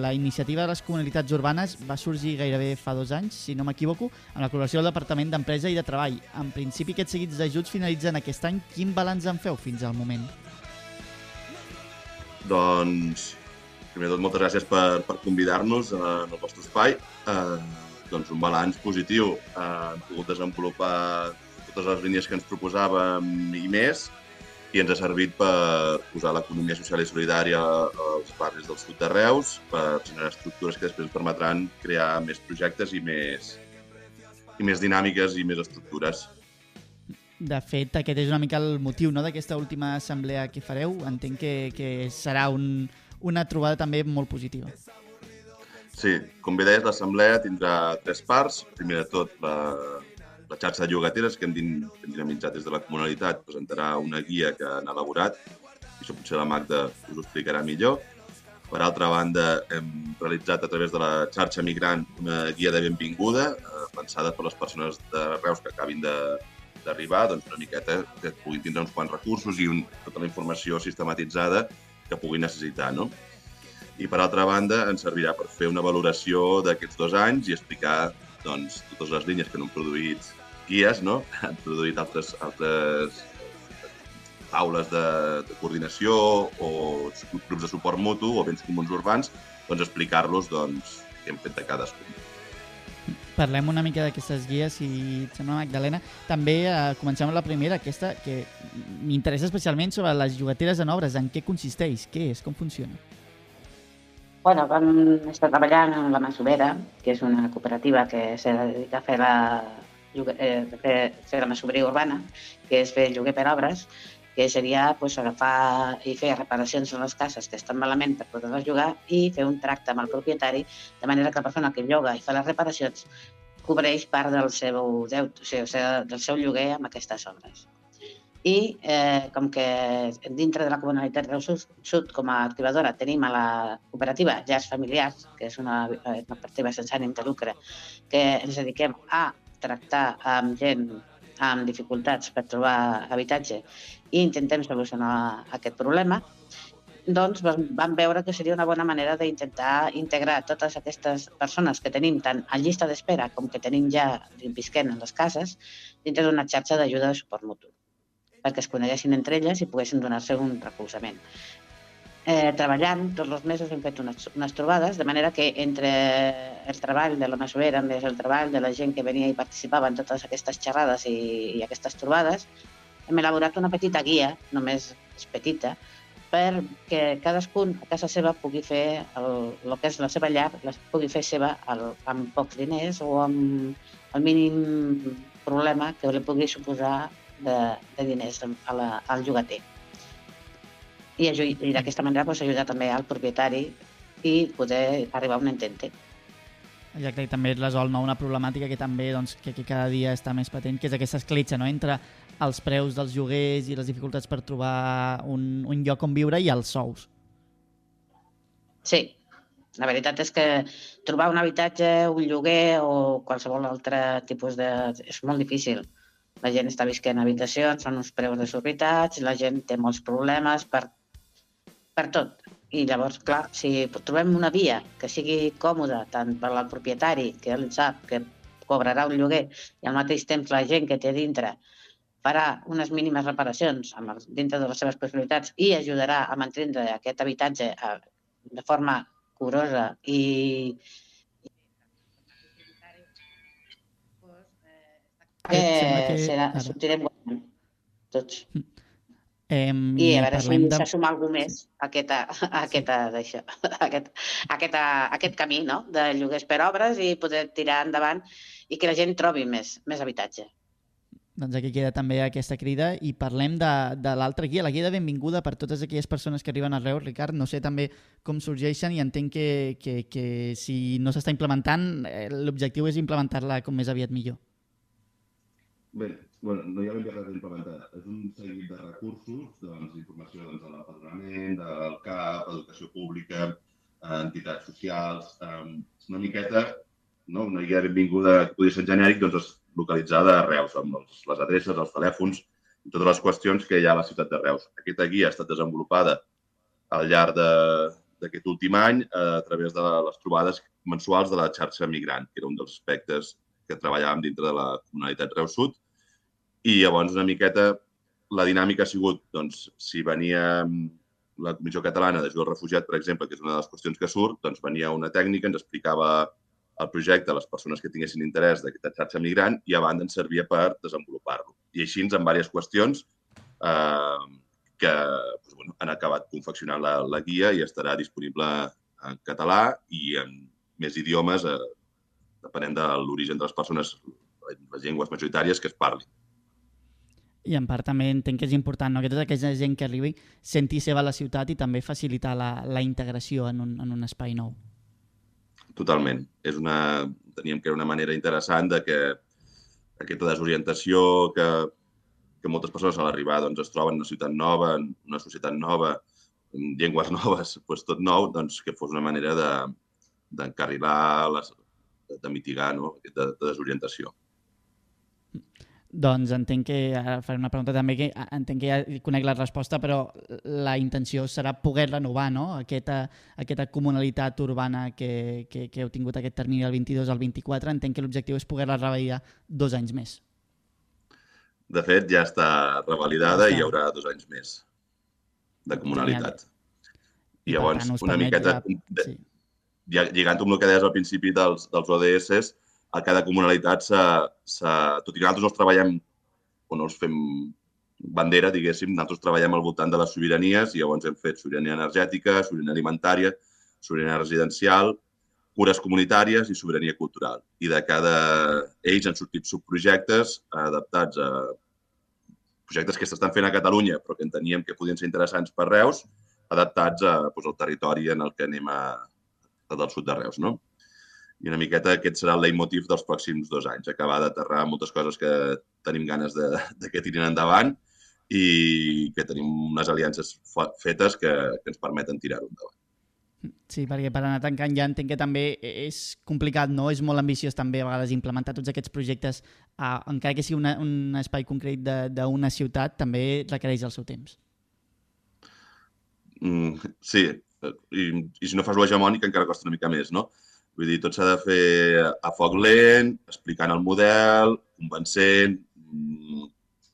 la iniciativa de les comunitats urbanes va sorgir gairebé fa dos anys, si no m'equivoco, amb la col·laboració del Departament d'Empresa i de Treball. En principi, aquests seguits d'ajuts finalitzen aquest any. Quin balanç en feu fins al moment? Doncs, primer de tot, moltes gràcies per, per convidar-nos en el vostre espai. Eh, doncs un balanç positiu. Eh, hem pogut desenvolupar totes les línies que ens proposàvem i més, i ens ha servit per posar l'economia social i solidària als barris del sud de Reus, per generar estructures que després permetran crear més projectes i més, i més dinàmiques i més estructures. De fet, aquest és una mica el motiu no, d'aquesta última assemblea que fareu. Entenc que, que serà un, una trobada també molt positiva. Sí, com bé deies, l'assemblea tindrà tres parts. Primer de tot, la, la xarxa de llogateres que hem, din, que hem dinamitzat des de la comunalitat presentarà una guia que han elaborat. I això potser la Magda us ho explicarà millor. Per altra banda, hem realitzat a través de la xarxa migrant una guia de benvinguda eh, pensada per les persones de Reus que acabin d'arribar doncs, una miqueta que puguin tindre uns quants recursos i un, tota la informació sistematitzada que puguin necessitar. No? I per altra banda ens servirà per fer una valoració d'aquests dos anys i explicar doncs, totes les línies que han produït guies, no? *laughs* han produït altres, altres taules de, de coordinació o grups de suport mutu o béns comuns urbans, doncs explicar-los doncs, què hem fet de cadascun. Parlem una mica d'aquestes guies, si et sembla, Magdalena. També eh, comencem amb la primera, aquesta, que m'interessa especialment sobre les llogateres en obres. En què consisteix? Què és? Com funciona? Bueno, vam estar treballant amb la Masovera, que és una cooperativa que se dedica a fer la, llogue- eh, fer, la masoveria urbana, que és fer lloguer per obres, que seria pues, agafar i fer reparacions en les cases que estan malament per poder-les llogar i fer un tracte amb el propietari, de manera que la persona que lloga i fa les reparacions cobreix part del seu deute, o sigui, del seu lloguer amb aquestes obres. i eh, com que dintre de la comunalitat del Sud, Sud com a activadora tenim a la cooperativa Llars Familiars, que és una, eh, una cooperativa sense ànim de lucre, que ens dediquem a tractar amb gent amb dificultats per trobar habitatge i intentem solucionar aquest problema, doncs vam veure que seria una bona manera d'intentar integrar totes aquestes persones que tenim tant a llista d'espera com que tenim ja visquent en les cases dintre d'una xarxa d'ajuda de suport mutu perquè es coneguessin entre elles i poguessin donar-se un recolzament. Eh, treballant tots els mesos hem fet unes, unes trobades, de manera que entre el treball de la Masovera més el treball de la gent que venia i participava en totes aquestes xerrades i, i aquestes trobades, hem elaborat una petita guia, només és petita, perquè cadascun a casa seva pugui fer el, el que és la seva llar, la pugui fer seva el, amb pocs diners o amb el mínim problema que li pugui suposar de, de diners a la, al llogater. I, i d'aquesta manera pues, ajudar també al propietari i poder arribar a un entente. Exacte, i també resol no, una problemàtica que també doncs, que, que cada dia està més patent, que és aquesta escletxa no? entre els preus dels lloguers i les dificultats per trobar un, un lloc on viure i els sous. Sí, la veritat és que trobar un habitatge, un lloguer o qualsevol altre tipus de... és molt difícil. La gent està visquent en habitacions, són uns preus desorbitats, la gent té molts problemes per, per tot. I llavors, clar, si trobem una via que sigui còmoda tant per al propietari, que ell sap que cobrarà un lloguer, i al mateix temps la gent que té dintre farà unes mínimes reparacions amb el, dintre de les seves possibilitats i ajudarà a mantenir aquest habitatge a, de forma curosa i, que serà, sortirem guanyant tots. Eh, I a veure si de... s'assuma algú més a, aquesta, *laughs* a, aquesta, això, a, *laughs* aquest, a, aquesta, a aquest camí no? de lloguers per obres i poder tirar endavant i que la gent trobi més, més habitatge. Doncs aquí queda també aquesta crida i parlem de, de l'altra guia, la guia de benvinguda per totes aquelles persones que arriben a Reus. Ricard, no sé també com sorgeixen i entenc que, que, que si no s'està implementant, eh, l'objectiu és implementar-la com més aviat millor. Bé, bueno, no hi ha ben bé res d'implementar. És un seguit de recursos, doncs, informació doncs, de l'empadronament, del CAP, educació pública, entitats socials, um, una miqueta, no? una guia benvinguda que podria ser genèric, doncs, localitzada a Reus, amb els, les adreces, els telèfons i totes les qüestions que hi ha a la ciutat de Reus. Aquesta guia ha estat desenvolupada al llarg d'aquest últim any a través de les trobades mensuals de la xarxa migrant, que era un dels aspectes que treballàvem dintre de la comunitat Reus Sud. I llavors una miqueta la dinàmica ha sigut, doncs, si venia la Comissió Catalana d'Ajuda al Refugiat, per exemple, que és una de les qüestions que surt, doncs venia una tècnica, ens explicava el projecte a les persones que tinguessin interès d'aquesta xarxa migrant i a banda ens servia per desenvolupar-lo. I així, en diverses qüestions eh, que doncs, bueno, han acabat confeccionant la, la guia i estarà disponible en català i en més idiomes eh, depenent de l'origen de les persones, les llengües majoritàries que es parlin. I en part també entenc que és important no? que tota aquesta gent que arribi senti seva la ciutat i també facilitar la, la integració en un, en un espai nou. Totalment. És una, teníem que era una manera interessant de que aquesta desorientació que, que moltes persones a l'arribar doncs, es troben en una ciutat nova, en una societat nova, en llengües *laughs* noves, doncs tot nou, doncs, que fos una manera d'encarrilar de, de mitigar no? aquesta desorientació. Doncs entenc que, ara faré una pregunta també, que entenc que ja conec la resposta, però la intenció serà poder renovar no? aquesta, aquesta comunalitat urbana que, que, que heu tingut aquest termini del 22 al 24. Entenc que l'objectiu és poder-la revalidar dos anys més. De fet, ja està revalidada i hi haurà dos anys més de comunalitat. I llavors, tant, una miqueta... Ja... Sí lligant amb el que deies al principi dels, dels ODS, a cada comunalitat, s ha, s ha, tot i que nosaltres els treballem, o no els fem bandera, diguéssim, nosaltres treballem al voltant de les sobiranies i llavors hem fet sobirania energètica, sobirania alimentària, sobirania residencial, cures comunitàries i sobirania cultural. I de cada ells han sortit subprojectes adaptats a projectes que s'estan fent a Catalunya però que enteníem que podien ser interessants per Reus, adaptats a, doncs, al territori en el que anem a, del sud de Reus, no? I una miqueta aquest serà el leitmotiv dels pròxims dos anys, acabar d'aterrar moltes coses que tenim ganes de, de que tirin endavant i que tenim unes aliances fetes que, que ens permeten tirar-ho endavant. Sí, perquè per anar tancant ja entenc que també és complicat, no? És molt ambiciós també a vegades implementar tots aquests projectes, uh, encara que sigui una, un espai concret d'una ciutat, també requereix el seu temps. Mm, sí, i, i si no fas l'hegemònic encara costa una mica més, no? Vull dir, tot s'ha de fer a foc lent, explicant el model, convencent, mm,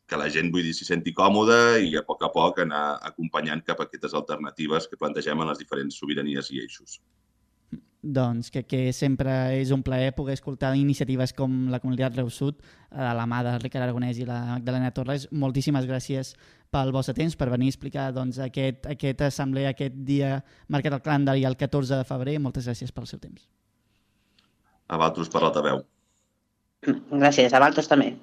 que la gent, vull dir, s'hi senti còmoda i a poc a poc anar acompanyant cap a aquestes alternatives que plantegem en les diferents sobiranies i eixos. Doncs que, que sempre és un plaer poder escoltar iniciatives com la Comunitat Reus Sud, a la mà de Ricard Aragonès i la Magdalena Torres. Moltíssimes gràcies pel vostre temps, per venir a explicar doncs, aquest, aquest assemblea, aquest dia marcat al calendari el 14 de febrer. Moltes gràcies pel seu temps. A vosaltres per l'altaveu. Gràcies, a vosaltres també.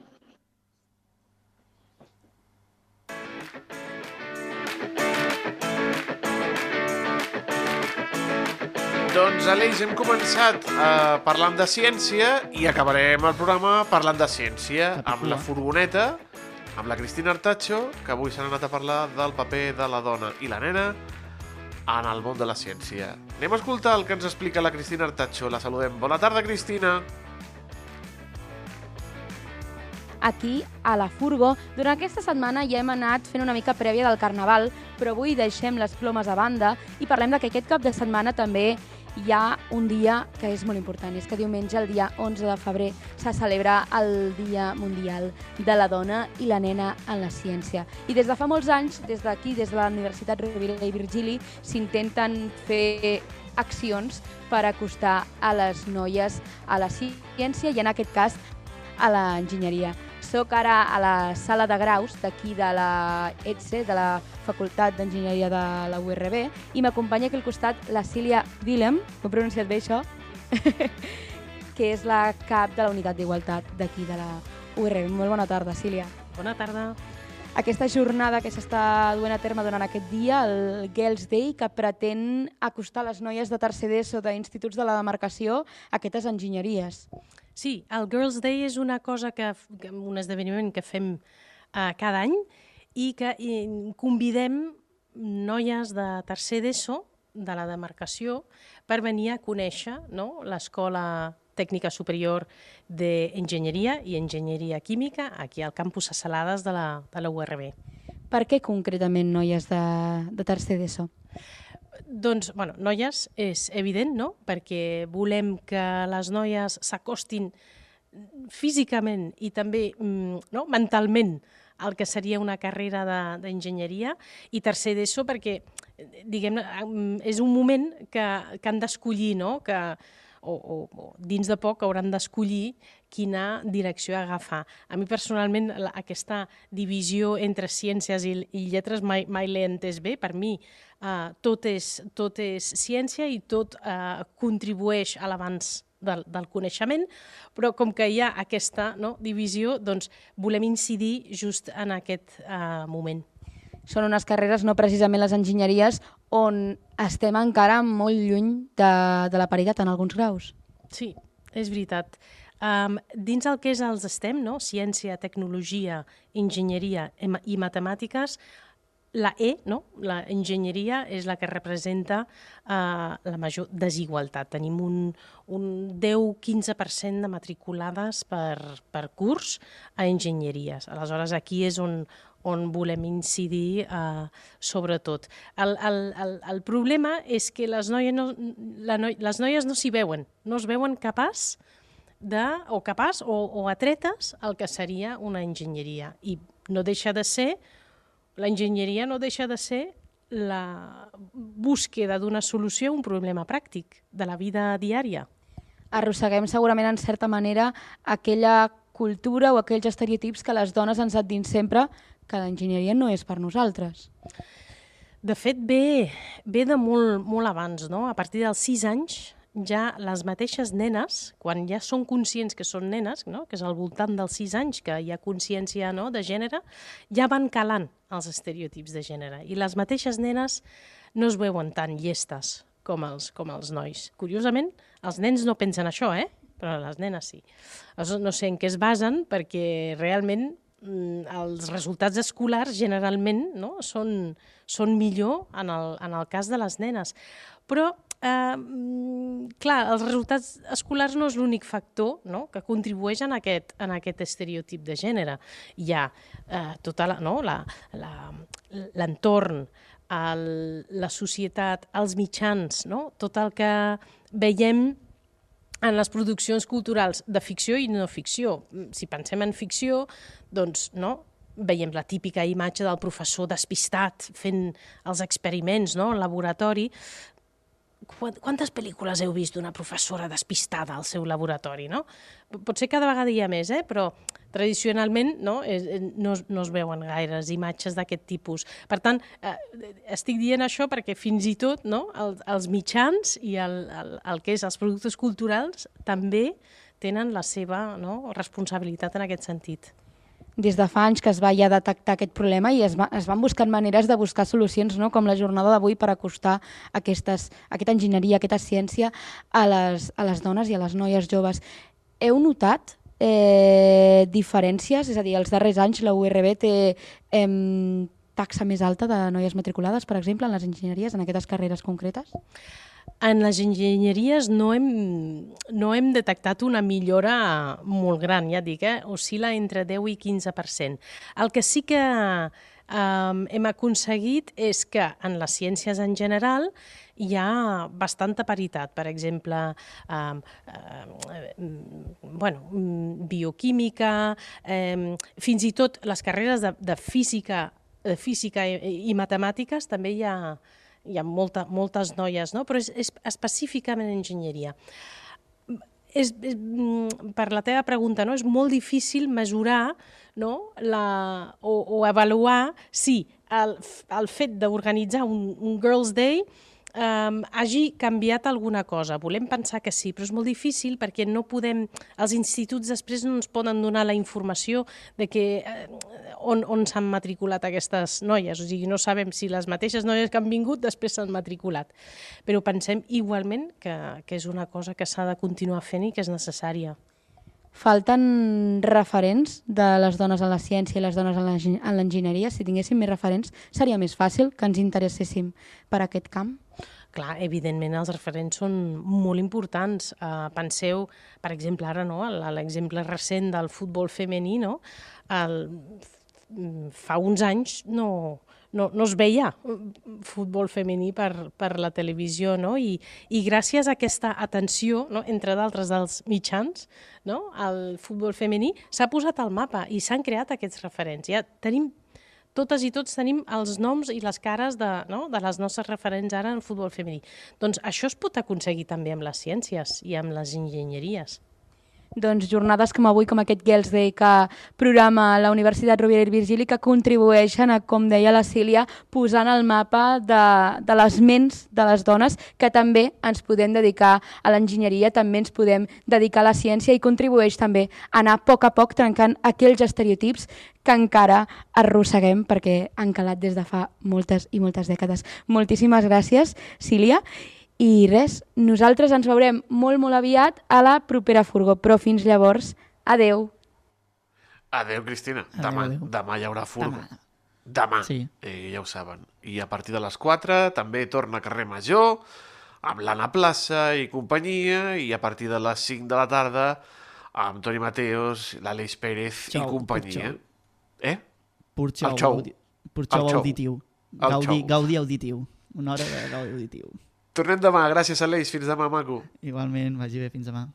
Doncs, Aleix, hem començat eh, parlant de ciència i acabarem el programa parlant de ciència amb la furgoneta, amb la Cristina Artacho, que avui s'ha anat a parlar del paper de la dona i la nena en el món de la ciència. Anem a escoltar el que ens explica la Cristina Artacho. La saludem. Bona tarda, Cristina. aquí a la Furgo. Durant aquesta setmana ja hem anat fent una mica prèvia del Carnaval, però avui deixem les plomes a banda i parlem de que aquest cap de setmana també hi ha un dia que és molt important, és que diumenge, el dia 11 de febrer, se celebra el Dia Mundial de la Dona i la Nena en la Ciència. I des de fa molts anys, des d'aquí, des de la Universitat Rovira i Virgili, s'intenten fer accions per acostar a les noies a la ciència i en aquest cas a l'enginyeria. Soc ara a la sala de graus d'aquí de la ETSE, de la Facultat d'Enginyeria de la URB, i m'acompanya aquí al costat la Sília Willem, ho he pronunciat bé això, *laughs* que és la cap de la Unitat d'Igualtat d'aquí de la URB. Molt bona tarda, Sília. Bona tarda. Aquesta jornada que s'està duent a terme durant aquest dia, el Girls Day, que pretén acostar les noies de tercer d'ESO d'instituts de la demarcació a aquestes enginyeries. Sí, el Girls Day és una cosa que, un esdeveniment que fem uh, cada any i que i, convidem noies de tercer d'ESO de la demarcació per venir a conèixer no, l'Escola Tècnica Superior d'Enginyeria i Enginyeria Química aquí al campus a Salades de la, de la URB. Per què concretament noies de, de tercer d'ESO? Doncs, bueno, noies és evident, no? Perquè volem que les noies s'acostin físicament i també mm, no? mentalment el que seria una carrera d'enginyeria i tercer d'ESO perquè diguem és un moment que, que han d'escollir, no? que, o, o, o dins de poc hauran d'escollir quina direcció agafar. A mi personalment la, aquesta divisió entre ciències i, i lletres mai, mai l'he entès bé. Per mi eh, tot, és, tot és ciència i tot eh, contribueix a l'avanç del, del coneixement, però com que hi ha aquesta no, divisió, doncs volem incidir just en aquest eh, moment. Són unes carreres, no precisament les enginyeries, on estem encara molt lluny de, de la paritat en alguns graus. Sí, és veritat. Um, dins el que és els STEM, no? ciència, tecnologia, enginyeria i matemàtiques, la E, no? la enginyeria, és la que representa uh, la major desigualtat. Tenim un, un 10-15% de matriculades per, per curs a enginyeries. Aleshores, aquí és on, on volem incidir uh, sobretot. El, el, el, el problema és que les noies no, la noi, les noies no s'hi veuen, no es veuen capaç de, o capaç o, o atretes el que seria una enginyeria. I no deixa de ser l'enginyeria no deixa de ser la búsqueda d'una solució a un problema pràctic de la vida diària. Arrosseguem segurament en certa manera aquella cultura o aquells estereotips que les dones ens han dit sempre que l'enginyeria no és per nosaltres. De fet, ve, ve de molt, molt abans, no? A partir dels 6 anys ja les mateixes nenes, quan ja són conscients que són nenes, no? que és al voltant dels 6 anys que hi ha consciència no? de gènere, ja van calant els estereotips de gènere. I les mateixes nenes no es veuen tan llestes com els, com els nois. Curiosament, els nens no pensen això, eh? Però les nenes sí. No sé en què es basen, perquè realment mm, els resultats escolars generalment no? són, són millor en el, en el cas de les nenes. Però, eh, mm, clar, els resultats escolars no és l'únic factor no? que contribueix en aquest, en aquest estereotip de gènere. Hi ha eh, tota la, no? l'entorn, la societat, els mitjans, no? tot el que veiem en les produccions culturals de ficció i no ficció. Si pensem en ficció, doncs no, veiem la típica imatge del professor despistat fent els experiments no, al laboratori, quantes pel·lícules heu vist d'una professora despistada al seu laboratori, no? Potser cada vegada hi ha més, eh? però tradicionalment no, es, no, no es veuen gaires imatges d'aquest tipus. Per tant, eh, estic dient això perquè fins i tot no, el, els mitjans i el, el, el que és els productes culturals també tenen la seva no, responsabilitat en aquest sentit des de fa anys que es va ja detectar aquest problema i es, va, es van buscar maneres de buscar solucions, no? com la jornada d'avui, per acostar aquestes, aquesta enginyeria, aquesta ciència a les, a les dones i a les noies joves. Heu notat eh, diferències? És a dir, els darrers anys la URB té eh, taxa més alta de noies matriculades, per exemple, en les enginyeries, en aquestes carreres concretes? En les enginyeries no hem, no hem detectat una millora molt gran, ja dic, eh? oscil·la entre 10 i 15%. El que sí que eh, hem aconseguit és que en les ciències en general hi ha bastanta paritat. Per exemple, eh, eh, bueno, bioquímica, eh, fins i tot les carreres de, de física, de física i, i matemàtiques també hi ha, hi ha molta, moltes noies, no? però és, és específicament enginyeria. És, és, mm, per la teva pregunta, no? és molt difícil mesurar no? la, o, o avaluar si el, el fet d'organitzar un, un Girls' Day um, hagi canviat alguna cosa. Volem pensar que sí, però és molt difícil perquè no podem, els instituts després no ens poden donar la informació de que eh, on, on s'han matriculat aquestes noies. O sigui, no sabem si les mateixes noies que han vingut després s'han matriculat. Però pensem igualment que, que és una cosa que s'ha de continuar fent i que és necessària. Falten referents de les dones en la ciència i les dones en l'enginyeria. Si tinguéssim més referents, seria més fàcil que ens interesséssim per aquest camp? Clar, evidentment els referents són molt importants. Uh, penseu, per exemple, ara no, l'exemple recent del futbol femení, no? El, fa uns anys no, no, no es veia futbol femení per, per la televisió, no? I, i gràcies a aquesta atenció, no? entre d'altres dels mitjans, no? el futbol femení s'ha posat al mapa i s'han creat aquests referents. Ja tenim totes i tots tenim els noms i les cares de, no? de les nostres referents ara en futbol femení. Doncs això es pot aconseguir també amb les ciències i amb les enginyeries doncs, jornades com avui, com aquest Girls Day que programa la Universitat Rovira i Virgili, que contribueixen a, com deia la Sília, posant el mapa de, de les ments de les dones, que també ens podem dedicar a l'enginyeria, també ens podem dedicar a la ciència i contribueix també a anar a poc a poc trencant aquells estereotips que encara arrosseguem perquè han calat des de fa moltes i moltes dècades. Moltíssimes gràcies, Sília. I res, nosaltres ens veurem molt, molt aviat a la propera furgó, però fins llavors, adeu. Adeu, Cristina. Adeu, demà, adeu. demà hi haurà furgó. Demà. Demà, sí. eh, ja ho saben. I a partir de les 4 també torna a carrer Major, amb l'Anna Plaça i companyia, i a partir de les 5 de la tarda amb Toni Mateos, l'Aleix Pérez Xau, i companyia. Eh? Pur xou, el xou. Pur xou auditiu. Gaudi, gaudi auditiu. Una hora de gaudi auditiu. Tornem demà. Gràcies, Aleix. Fins demà, maco. Igualment, vagi bé. Fins demà.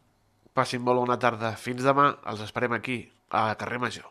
Passin molt bona tarda. Fins demà. Els esperem aquí, a Carrer Major.